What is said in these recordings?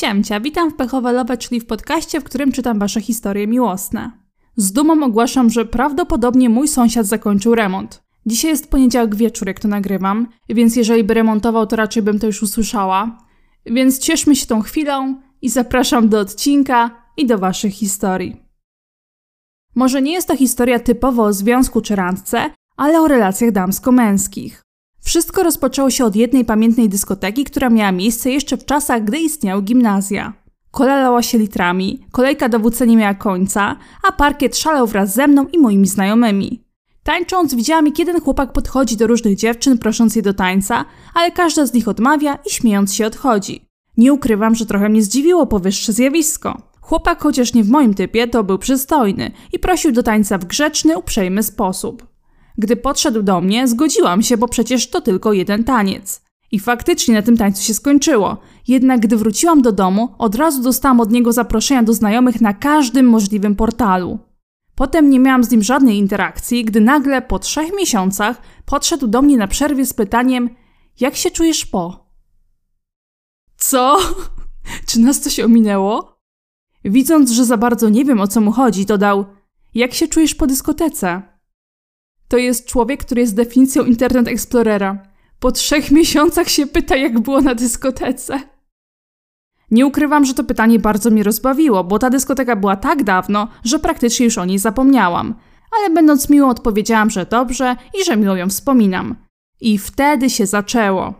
Siemcia, witam w Pechowe Love, czyli w podcaście, w którym czytam wasze historie miłosne. Z dumą ogłaszam, że prawdopodobnie mój sąsiad zakończył remont. Dzisiaj jest poniedziałek wieczór, jak to nagrywam, więc jeżeli by remontował, to raczej bym to już usłyszała. Więc cieszmy się tą chwilą i zapraszam do odcinka i do waszych historii. Może nie jest to historia typowo o związku czy randce, ale o relacjach damsko-męskich. Wszystko rozpoczęło się od jednej pamiętnej dyskoteki, która miała miejsce jeszcze w czasach, gdy istniały gimnazja. Kola lała się litrami, kolejka do WC nie miała końca, a parkiet szalał wraz ze mną i moimi znajomymi. Tańcząc widziałam, jak jeden chłopak podchodzi do różnych dziewczyn, prosząc je do tańca, ale każda z nich odmawia i śmiejąc się odchodzi. Nie ukrywam, że trochę mnie zdziwiło powyższe zjawisko. Chłopak, chociaż nie w moim typie, to był przystojny i prosił do tańca w grzeczny, uprzejmy sposób. Gdy podszedł do mnie, zgodziłam się, bo przecież to tylko jeden taniec. I faktycznie na tym tańcu się skończyło. Jednak gdy wróciłam do domu, od razu dostałam od niego zaproszenia do znajomych na każdym możliwym portalu. Potem nie miałam z nim żadnej interakcji, gdy nagle po trzech miesiącach podszedł do mnie na przerwie z pytaniem: Jak się czujesz po? Co? Czy nas coś ominęło? Widząc, że za bardzo nie wiem o co mu chodzi, dodał: Jak się czujesz po dyskotece? To jest człowiek, który jest definicją Internet Explorera. Po trzech miesiącach się pyta, jak było na dyskotece. Nie ukrywam, że to pytanie bardzo mnie rozbawiło, bo ta dyskoteka była tak dawno, że praktycznie już o niej zapomniałam. Ale będąc miłą, odpowiedziałam, że dobrze i że miło ją wspominam. I wtedy się zaczęło.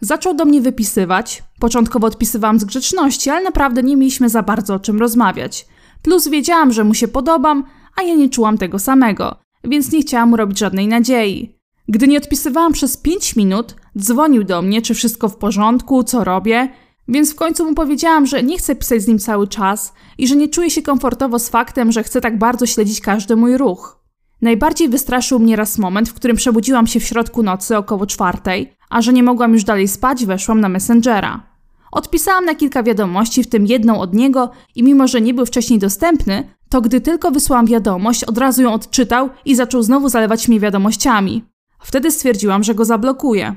Zaczął do mnie wypisywać. Początkowo odpisywałam z grzeczności, ale naprawdę nie mieliśmy za bardzo o czym rozmawiać. Plus wiedziałam, że mu się podobam, a ja nie czułam tego samego więc nie chciałam mu robić żadnej nadziei. Gdy nie odpisywałam przez 5 minut, dzwonił do mnie, czy wszystko w porządku, co robię, więc w końcu mu powiedziałam, że nie chcę pisać z nim cały czas i że nie czuję się komfortowo z faktem, że chcę tak bardzo śledzić każdy mój ruch. Najbardziej wystraszył mnie raz moment, w którym przebudziłam się w środku nocy około czwartej, a że nie mogłam już dalej spać, weszłam na Messengera. Odpisałam na kilka wiadomości, w tym jedną od niego, i mimo że nie był wcześniej dostępny, to gdy tylko wysłałam wiadomość, od razu ją odczytał i zaczął znowu zalewać mnie wiadomościami. Wtedy stwierdziłam, że go zablokuję.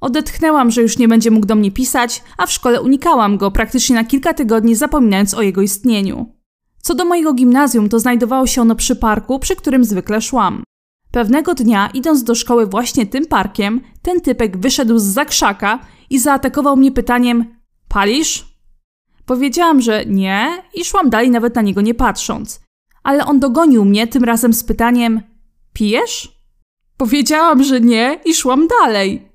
Odetchnęłam, że już nie będzie mógł do mnie pisać, a w szkole unikałam go praktycznie na kilka tygodni, zapominając o jego istnieniu. Co do mojego gimnazjum, to znajdowało się ono przy parku, przy którym zwykle szłam. Pewnego dnia, idąc do szkoły właśnie tym parkiem, ten typek wyszedł z zakrzaka i zaatakował mnie pytaniem: Palisz? Powiedziałam, że nie i szłam dalej nawet na niego nie patrząc. Ale on dogonił mnie tym razem z pytaniem: Pijesz? Powiedziałam, że nie i szłam dalej.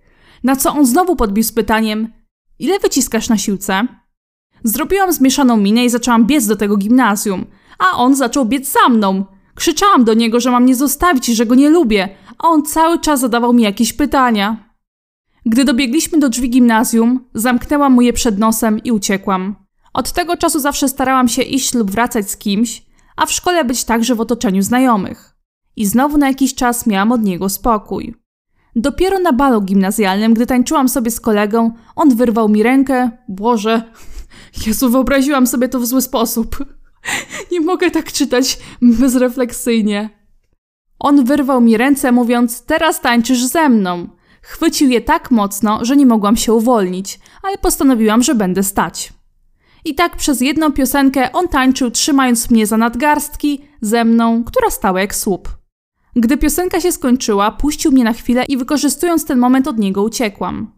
Na co on znowu podbił z pytaniem: Ile wyciskasz na siłce? Zrobiłam zmieszaną minę i zaczęłam biec do tego gimnazjum, a on zaczął biec za mną. Krzyczałam do niego, że mam nie zostawić i że go nie lubię, a on cały czas zadawał mi jakieś pytania. Gdy dobiegliśmy do drzwi gimnazjum, zamknęłam mu je przed nosem i uciekłam. Od tego czasu zawsze starałam się iść lub wracać z kimś, a w szkole być także w otoczeniu znajomych. I znowu na jakiś czas miałam od niego spokój. Dopiero na balu gimnazjalnym, gdy tańczyłam sobie z kolegą, on wyrwał mi rękę. Boże, Jezu, wyobraziłam sobie to w zły sposób. Nie mogę tak czytać bezrefleksyjnie. On wyrwał mi ręce, mówiąc: Teraz tańczysz ze mną. Chwycił je tak mocno, że nie mogłam się uwolnić, ale postanowiłam, że będę stać. I tak przez jedną piosenkę on tańczył, trzymając mnie za nadgarstki, ze mną, która stała jak słup. Gdy piosenka się skończyła, puścił mnie na chwilę i wykorzystując ten moment od niego uciekłam.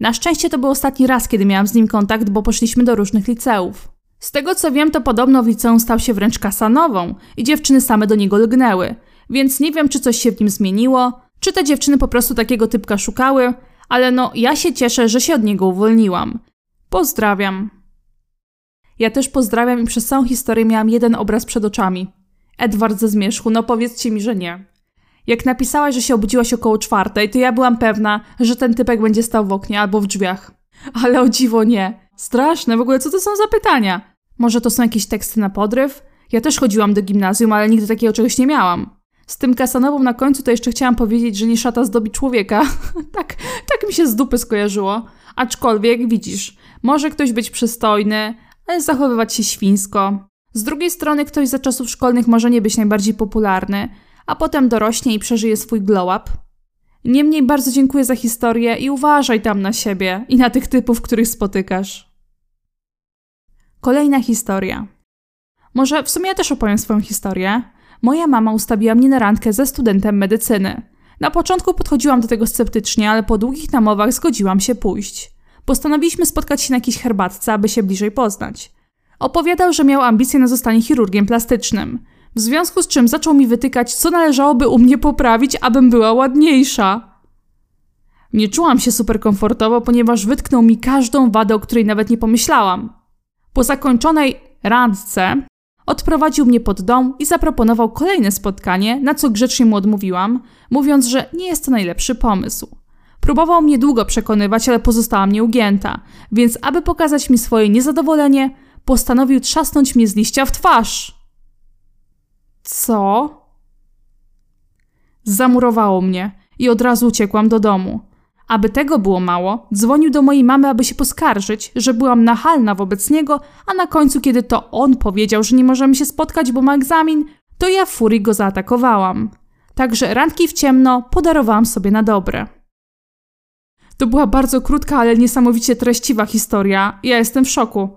Na szczęście to był ostatni raz, kiedy miałam z nim kontakt, bo poszliśmy do różnych liceów. Z tego co wiem, to podobno w liceum stał się wręcz kasanową i dziewczyny same do niego lgnęły, więc nie wiem, czy coś się w nim zmieniło, czy te dziewczyny po prostu takiego typka szukały, ale no, ja się cieszę, że się od niego uwolniłam. Pozdrawiam. Ja też pozdrawiam i przez całą historię miałam jeden obraz przed oczami. Edward ze zmierzchu, no powiedzcie mi, że nie. Jak napisałaś, że się obudziłaś około czwartej, to ja byłam pewna, że ten typek będzie stał w oknie albo w drzwiach. Ale o dziwo nie. Straszne, w ogóle co to są za pytania? Może to są jakieś teksty na podryw? Ja też chodziłam do gimnazjum, ale nigdy takiego czegoś nie miałam. Z tym kasanową na końcu to jeszcze chciałam powiedzieć, że nie szata zdobi człowieka. tak, tak mi się z dupy skojarzyło. Aczkolwiek, widzisz, może ktoś być przystojny, ale zachowywać się świńsko. Z drugiej strony ktoś za czasów szkolnych może nie być najbardziej popularny, a potem dorośnie i przeżyje swój glow up. Niemniej bardzo dziękuję za historię i uważaj tam na siebie i na tych typów, których spotykasz. Kolejna historia. Może w sumie ja też opowiem swoją historię. Moja mama ustawiła mnie na randkę ze studentem medycyny. Na początku podchodziłam do tego sceptycznie, ale po długich namowach zgodziłam się pójść. Postanowiliśmy spotkać się na jakiejś herbatce, aby się bliżej poznać. Opowiadał, że miał ambicje na zostanie chirurgiem plastycznym, w związku z czym zaczął mi wytykać, co należałoby u mnie poprawić, abym była ładniejsza. Nie czułam się super komfortowo, ponieważ wytknął mi każdą wadę, o której nawet nie pomyślałam. Po zakończonej randce odprowadził mnie pod dom i zaproponował kolejne spotkanie, na co grzecznie mu odmówiłam, mówiąc, że nie jest to najlepszy pomysł. Próbował mnie długo przekonywać, ale pozostałam nieugięta, więc aby pokazać mi swoje niezadowolenie, postanowił trzasnąć mnie z liścia w twarz. Co? Zamurowało mnie i od razu uciekłam do domu. Aby tego było mało, dzwonił do mojej mamy, aby się poskarżyć, że byłam nachalna wobec niego, a na końcu, kiedy to on powiedział, że nie możemy się spotkać, bo ma egzamin, to ja w furii go zaatakowałam. Także randki w ciemno podarowałam sobie na dobre. To była bardzo krótka, ale niesamowicie treściwa historia. Ja jestem w szoku.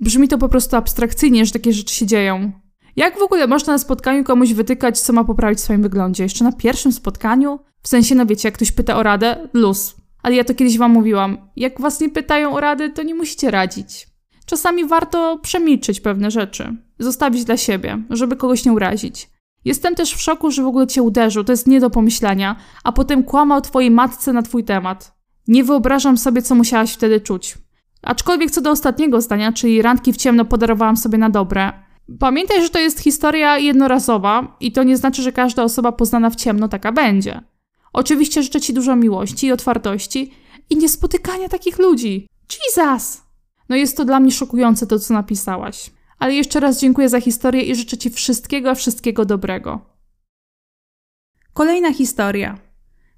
Brzmi to po prostu abstrakcyjnie, że takie rzeczy się dzieją. Jak w ogóle można na spotkaniu komuś wytykać, co ma poprawić w swoim wyglądzie? Jeszcze na pierwszym spotkaniu? W sensie, no wiecie, jak ktoś pyta o radę, luz. Ale ja to kiedyś wam mówiłam. Jak was nie pytają o radę, to nie musicie radzić. Czasami warto przemilczeć pewne rzeczy. Zostawić dla siebie, żeby kogoś nie urazić. Jestem też w szoku, że w ogóle cię uderzył, to jest nie do pomyślenia, a potem kłamał twojej matce na twój temat. Nie wyobrażam sobie, co musiałaś wtedy czuć. Aczkolwiek co do ostatniego zdania, czyli randki w ciemno podarowałam sobie na dobre. Pamiętaj, że to jest historia jednorazowa i to nie znaczy, że każda osoba poznana w ciemno taka będzie. Oczywiście życzę Ci dużo miłości i otwartości i niespotykania takich ludzi. Jesus! No jest to dla mnie szokujące to, co napisałaś. Ale jeszcze raz dziękuję za historię i życzę Ci wszystkiego, wszystkiego dobrego. Kolejna historia.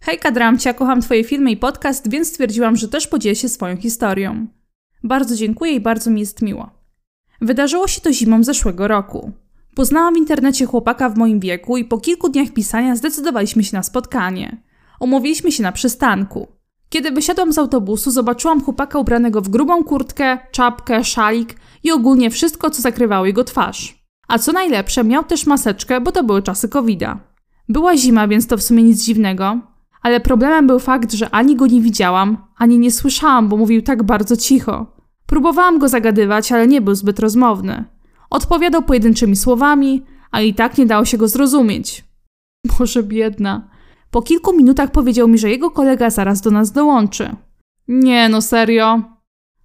Hejka Dramcia, kocham Twoje filmy i podcast, więc stwierdziłam, że też podzielę się swoją historią. Bardzo dziękuję i bardzo mi jest miło. Wydarzyło się to zimą zeszłego roku. Poznałam w internecie chłopaka w moim wieku i po kilku dniach pisania zdecydowaliśmy się na spotkanie. Umówiliśmy się na przystanku. Kiedy wysiadłam z autobusu, zobaczyłam chłopaka ubranego w grubą kurtkę, czapkę, szalik i ogólnie wszystko, co zakrywało jego twarz. A co najlepsze, miał też maseczkę, bo to były czasy covida. Była zima, więc to w sumie nic dziwnego, ale problemem był fakt, że ani go nie widziałam, ani nie słyszałam, bo mówił tak bardzo cicho. Próbowałam go zagadywać, ale nie był zbyt rozmowny. Odpowiadał pojedynczymi słowami, a i tak nie dało się go zrozumieć. Boże biedna. Po kilku minutach powiedział mi, że jego kolega zaraz do nas dołączy. Nie, no serio.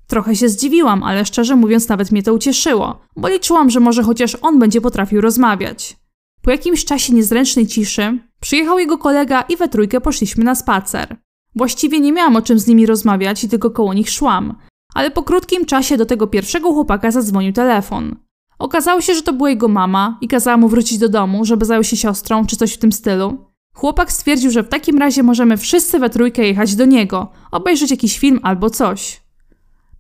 Trochę się zdziwiłam, ale szczerze mówiąc nawet mnie to ucieszyło, bo liczyłam, że może chociaż on będzie potrafił rozmawiać. Po jakimś czasie niezręcznej ciszy przyjechał jego kolega i we trójkę poszliśmy na spacer. Właściwie nie miałam o czym z nimi rozmawiać i tylko koło nich szłam, ale po krótkim czasie do tego pierwszego chłopaka zadzwonił telefon. Okazało się, że to była jego mama i kazała mu wrócić do domu, żeby zajął się siostrą czy coś w tym stylu. Chłopak stwierdził, że w takim razie możemy wszyscy we trójkę jechać do niego, obejrzeć jakiś film albo coś.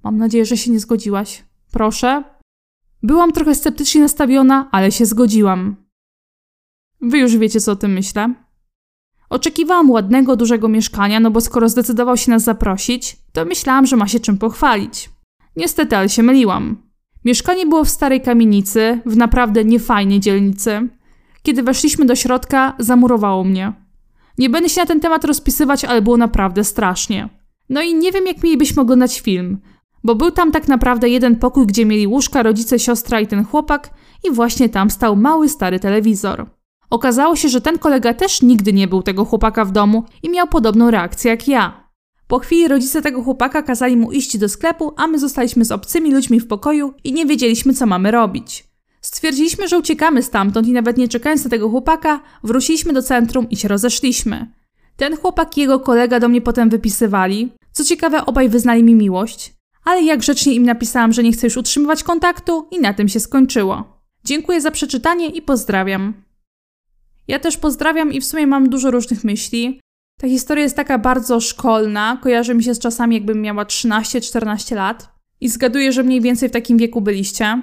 Mam nadzieję, że się nie zgodziłaś. Proszę? Byłam trochę sceptycznie nastawiona, ale się zgodziłam. Wy już wiecie, co o tym myślę. Oczekiwałam ładnego, dużego mieszkania, no bo skoro zdecydował się nas zaprosić, to myślałam, że ma się czym pochwalić. Niestety, ale się myliłam. Mieszkanie było w starej kamienicy, w naprawdę niefajnej dzielnicy. Kiedy weszliśmy do środka, zamurowało mnie. Nie będę się na ten temat rozpisywać, ale było naprawdę strasznie. No i nie wiem, jak mielibyśmy oglądać film, bo był tam tak naprawdę jeden pokój, gdzie mieli łóżka, rodzice, siostra i ten chłopak, i właśnie tam stał mały stary telewizor. Okazało się, że ten kolega też nigdy nie był tego chłopaka w domu i miał podobną reakcję jak ja. Po chwili rodzice tego chłopaka kazali mu iść do sklepu, a my zostaliśmy z obcymi ludźmi w pokoju i nie wiedzieliśmy, co mamy robić. Stwierdziliśmy, że uciekamy stamtąd i nawet nie czekając na tego chłopaka, wróciliśmy do centrum i się rozeszliśmy. Ten chłopak i jego kolega do mnie potem wypisywali. Co ciekawe, obaj wyznali mi miłość, ale jak grzecznie im napisałam, że nie chcę już utrzymywać kontaktu i na tym się skończyło. Dziękuję za przeczytanie i pozdrawiam. Ja też pozdrawiam i w sumie mam dużo różnych myśli. Ta historia jest taka bardzo szkolna, kojarzy mi się z czasami, jakbym miała 13-14 lat. I zgaduję, że mniej więcej w takim wieku byliście.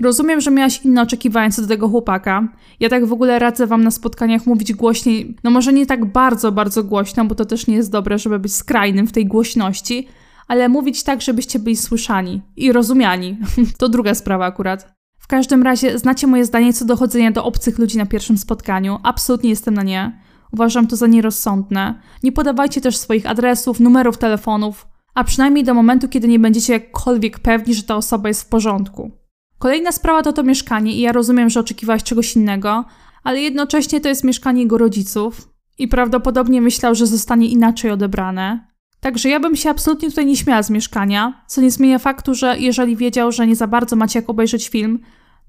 Rozumiem, że miałaś inne oczekiwania co do tego chłopaka. Ja tak w ogóle radzę wam na spotkaniach mówić głośniej, no może nie tak bardzo, bardzo głośno, bo to też nie jest dobre, żeby być skrajnym w tej głośności, ale mówić tak, żebyście byli słyszani i rozumiani. to druga sprawa akurat. Każdym razie znacie moje zdanie co do chodzenia do obcych ludzi na pierwszym spotkaniu. Absolutnie jestem na nie. Uważam to za nierozsądne. Nie podawajcie też swoich adresów, numerów telefonów, a przynajmniej do momentu, kiedy nie będziecie jakkolwiek pewni, że ta osoba jest w porządku. Kolejna sprawa to to mieszkanie i ja rozumiem, że oczekiwałeś czegoś innego, ale jednocześnie to jest mieszkanie jego rodziców i prawdopodobnie myślał, że zostanie inaczej odebrane. Także ja bym się absolutnie tutaj nie śmiała z mieszkania, co nie zmienia faktu, że jeżeli wiedział, że nie za bardzo macie jak obejrzeć film,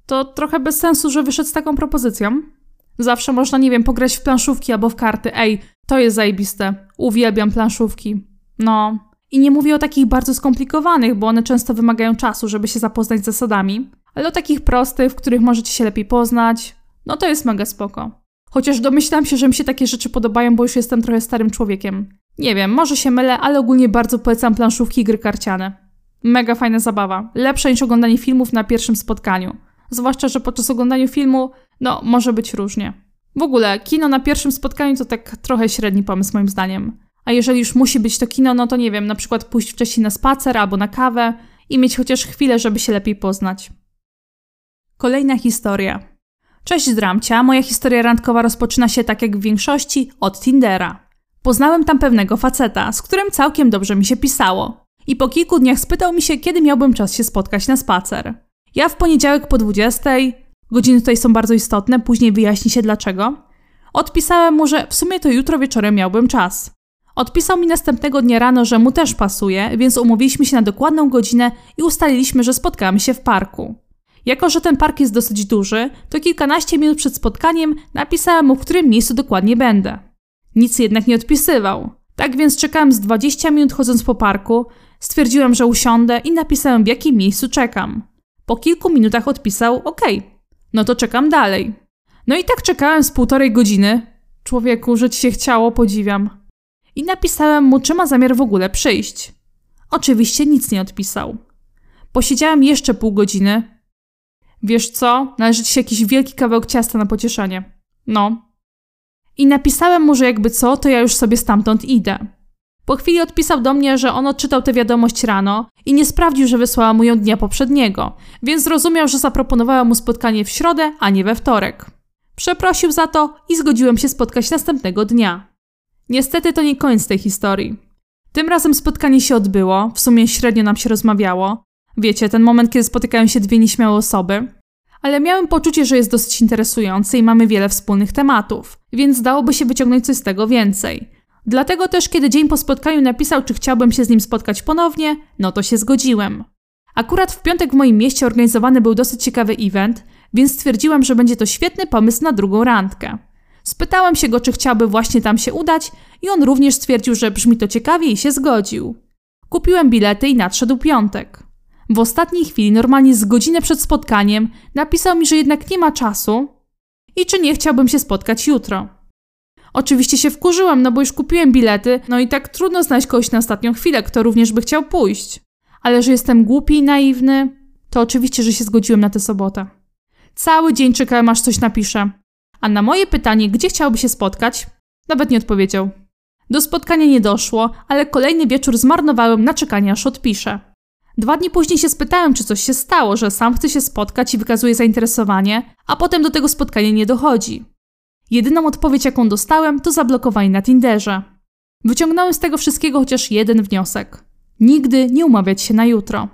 to trochę bez sensu, że wyszedł z taką propozycją. Zawsze można, nie wiem, pograć w planszówki albo w karty. Ej, to jest zajebiste. Uwielbiam planszówki. No. I nie mówię o takich bardzo skomplikowanych, bo one często wymagają czasu, żeby się zapoznać z zasadami, ale o takich prostych, w których możecie się lepiej poznać. No to jest mega spoko. Chociaż domyślam się, że mi się takie rzeczy podobają, bo już jestem trochę starym człowiekiem. Nie wiem, może się mylę, ale ogólnie bardzo polecam planszówki i gry karciane. Mega fajna zabawa. Lepsza niż oglądanie filmów na pierwszym spotkaniu. Zwłaszcza, że podczas oglądania filmu, no, może być różnie. W ogóle, kino na pierwszym spotkaniu to tak trochę średni pomysł moim zdaniem. A jeżeli już musi być to kino, no to nie wiem, na przykład pójść wcześniej na spacer albo na kawę i mieć chociaż chwilę, żeby się lepiej poznać. Kolejna historia. Cześć Dramcia, moja historia randkowa rozpoczyna się tak jak w większości od Tindera. Poznałem tam pewnego faceta, z którym całkiem dobrze mi się pisało. I po kilku dniach spytał mi się, kiedy miałbym czas się spotkać na spacer. Ja w poniedziałek po 20, godziny tutaj są bardzo istotne, później wyjaśni się dlaczego. Odpisałem mu, że w sumie to jutro wieczorem miałbym czas. Odpisał mi następnego dnia rano, że mu też pasuje, więc umówiliśmy się na dokładną godzinę i ustaliliśmy, że spotkamy się w parku. Jako, że ten park jest dosyć duży, to kilkanaście minut przed spotkaniem napisałem mu, w którym miejscu dokładnie będę. Nic jednak nie odpisywał. Tak więc czekałem z 20 minut chodząc po parku, stwierdziłem, że usiądę i napisałem w jakim miejscu czekam. Po kilku minutach odpisał OK. No to czekam dalej. No i tak czekałem z półtorej godziny. Człowieku, że ci się chciało, podziwiam. I napisałem mu, czy ma zamiar w ogóle przyjść. Oczywiście nic nie odpisał. Posiedziałem jeszcze pół godziny. Wiesz co? Należy ci się jakiś wielki kawałek ciasta na pocieszenie. No. I napisałem mu, że jakby co, to ja już sobie stamtąd idę. Po chwili odpisał do mnie, że on odczytał tę wiadomość rano i nie sprawdził, że wysłała mu ją dnia poprzedniego, więc zrozumiał, że zaproponowała mu spotkanie w środę, a nie we wtorek. Przeprosił za to i zgodziłem się spotkać następnego dnia. Niestety to nie koniec tej historii. Tym razem spotkanie się odbyło, w sumie średnio nam się rozmawiało. Wiecie, ten moment, kiedy spotykają się dwie nieśmiałe osoby. Ale miałem poczucie, że jest dosyć interesujący i mamy wiele wspólnych tematów, więc dałoby się wyciągnąć coś z tego więcej. Dlatego też, kiedy dzień po spotkaniu napisał, czy chciałbym się z nim spotkać ponownie, no to się zgodziłem. Akurat w piątek w moim mieście organizowany był dosyć ciekawy event, więc stwierdziłam, że będzie to świetny pomysł na drugą randkę. Spytałem się go, czy chciałby właśnie tam się udać, i on również stwierdził, że brzmi to ciekawie i się zgodził. Kupiłem bilety i nadszedł piątek. W ostatniej chwili, normalnie z godzinę przed spotkaniem, napisał mi, że jednak nie ma czasu i czy nie chciałbym się spotkać jutro. Oczywiście się wkurzyłam, no bo już kupiłem bilety, no i tak trudno znaleźć kogoś na ostatnią chwilę, kto również by chciał pójść. Ale że jestem głupi i naiwny, to oczywiście, że się zgodziłem na tę sobotę. Cały dzień czekałem, aż coś napisze. A na moje pytanie, gdzie chciałby się spotkać, nawet nie odpowiedział. Do spotkania nie doszło, ale kolejny wieczór zmarnowałem na czekanie, aż odpisze. Dwa dni później się spytałem, czy coś się stało, że sam chce się spotkać i wykazuje zainteresowanie, a potem do tego spotkania nie dochodzi. Jedyną odpowiedź, jaką dostałem, to zablokowanie na Tinderze. Wyciągnąłem z tego wszystkiego chociaż jeden wniosek. Nigdy nie umawiać się na jutro.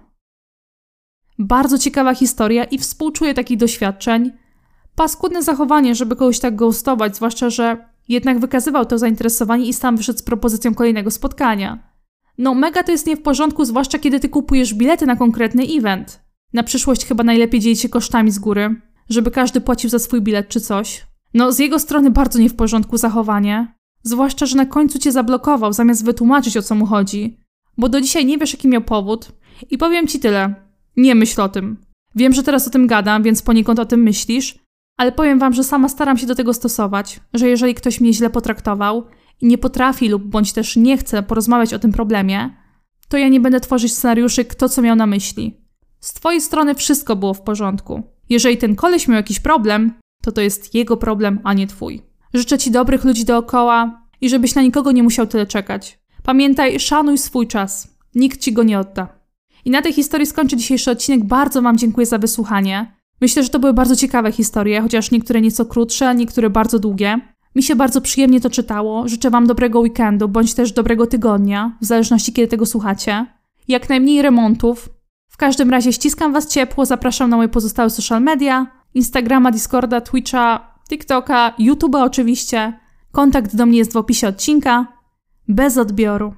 Bardzo ciekawa historia i współczuję takich doświadczeń. Paskudne zachowanie, żeby kogoś tak ghostować, zwłaszcza, że jednak wykazywał to zainteresowanie i sam wyszedł z propozycją kolejnego spotkania. No, mega to jest nie w porządku, zwłaszcza kiedy ty kupujesz bilety na konkretny event. Na przyszłość chyba najlepiej dzielić się kosztami z góry, żeby każdy płacił za swój bilet czy coś. No, z jego strony bardzo nie w porządku zachowanie. Zwłaszcza, że na końcu cię zablokował, zamiast wytłumaczyć o co mu chodzi. Bo do dzisiaj nie wiesz, jaki miał powód. I powiem ci tyle. Nie myśl o tym. Wiem, że teraz o tym gadam, więc poniekąd o tym myślisz, ale powiem wam, że sama staram się do tego stosować, że jeżeli ktoś mnie źle potraktował i nie potrafi lub bądź też nie chce porozmawiać o tym problemie, to ja nie będę tworzyć scenariuszy, kto co miał na myśli. Z twojej strony wszystko było w porządku. Jeżeli ten koleś miał jakiś problem, to to jest jego problem, a nie twój. Życzę ci dobrych ludzi dookoła i żebyś na nikogo nie musiał tyle czekać. Pamiętaj, szanuj swój czas. Nikt ci go nie odda. I na tej historii skończę dzisiejszy odcinek. Bardzo Wam dziękuję za wysłuchanie. Myślę, że to były bardzo ciekawe historie, chociaż niektóre nieco krótsze, niektóre bardzo długie. Mi się bardzo przyjemnie to czytało. Życzę Wam dobrego weekendu, bądź też dobrego tygodnia, w zależności kiedy tego słuchacie. Jak najmniej remontów. W każdym razie ściskam Was ciepło, zapraszam na moje pozostałe social media. Instagrama, Discorda, Twitcha, TikToka, YouTube'a oczywiście. Kontakt do mnie jest w opisie odcinka. Bez odbioru.